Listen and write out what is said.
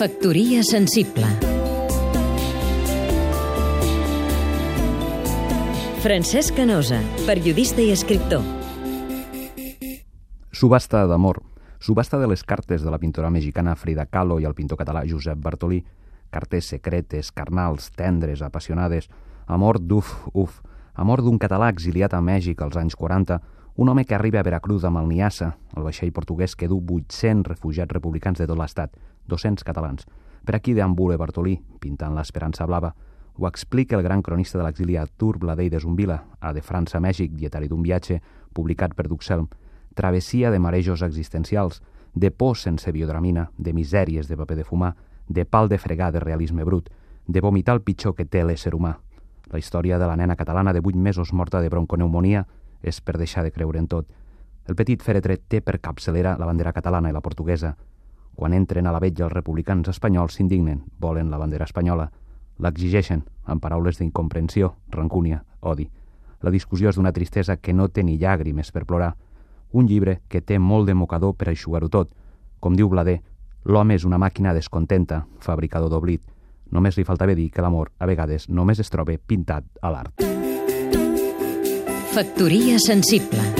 Factoria sensible Francesc Canosa, periodista i escriptor Subhasta d'amor. Subhasta de les cartes de la pintora mexicana Frida Kahlo i el pintor català Josep Bartolí. Cartes secretes, carnals, tendres, apassionades. Amor d'uf, uf. Amor d'un català exiliat a Mèxic als anys 40 un home que arriba a Veracruz amb el Niassa, el vaixell portuguès que du 800 refugiats republicans de tot l'estat, 200 catalans. Per aquí deambula Bartolí, pintant l'esperança blava. Ho explica el gran cronista de l'exili Artur Bladei de Zumbila, a De França Mèxic, dietari d'un viatge, publicat per Duxelm. Travessia de marejos existencials, de por sense biodramina, de misèries de paper de fumar, de pal de fregar de realisme brut, de vomitar el pitjor que té l'ésser humà. La història de la nena catalana de 8 mesos morta de bronconeumonia és per deixar de creure en tot. El petit fèretre té per capçalera la bandera catalana i la portuguesa. Quan entren a la vetlla els republicans espanyols s'indignen, volen la bandera espanyola. L'exigeixen, amb paraules d'incomprensió, rancúnia, odi. La discussió és d'una tristesa que no té ni llàgrimes per plorar. Un llibre que té molt de mocador per aixugar-ho tot. Com diu Blader, l'home és una màquina descontenta, fabricador d'oblit. Només li faltava dir que l'amor, a vegades, només es troba pintat a l'art. Factoria sensible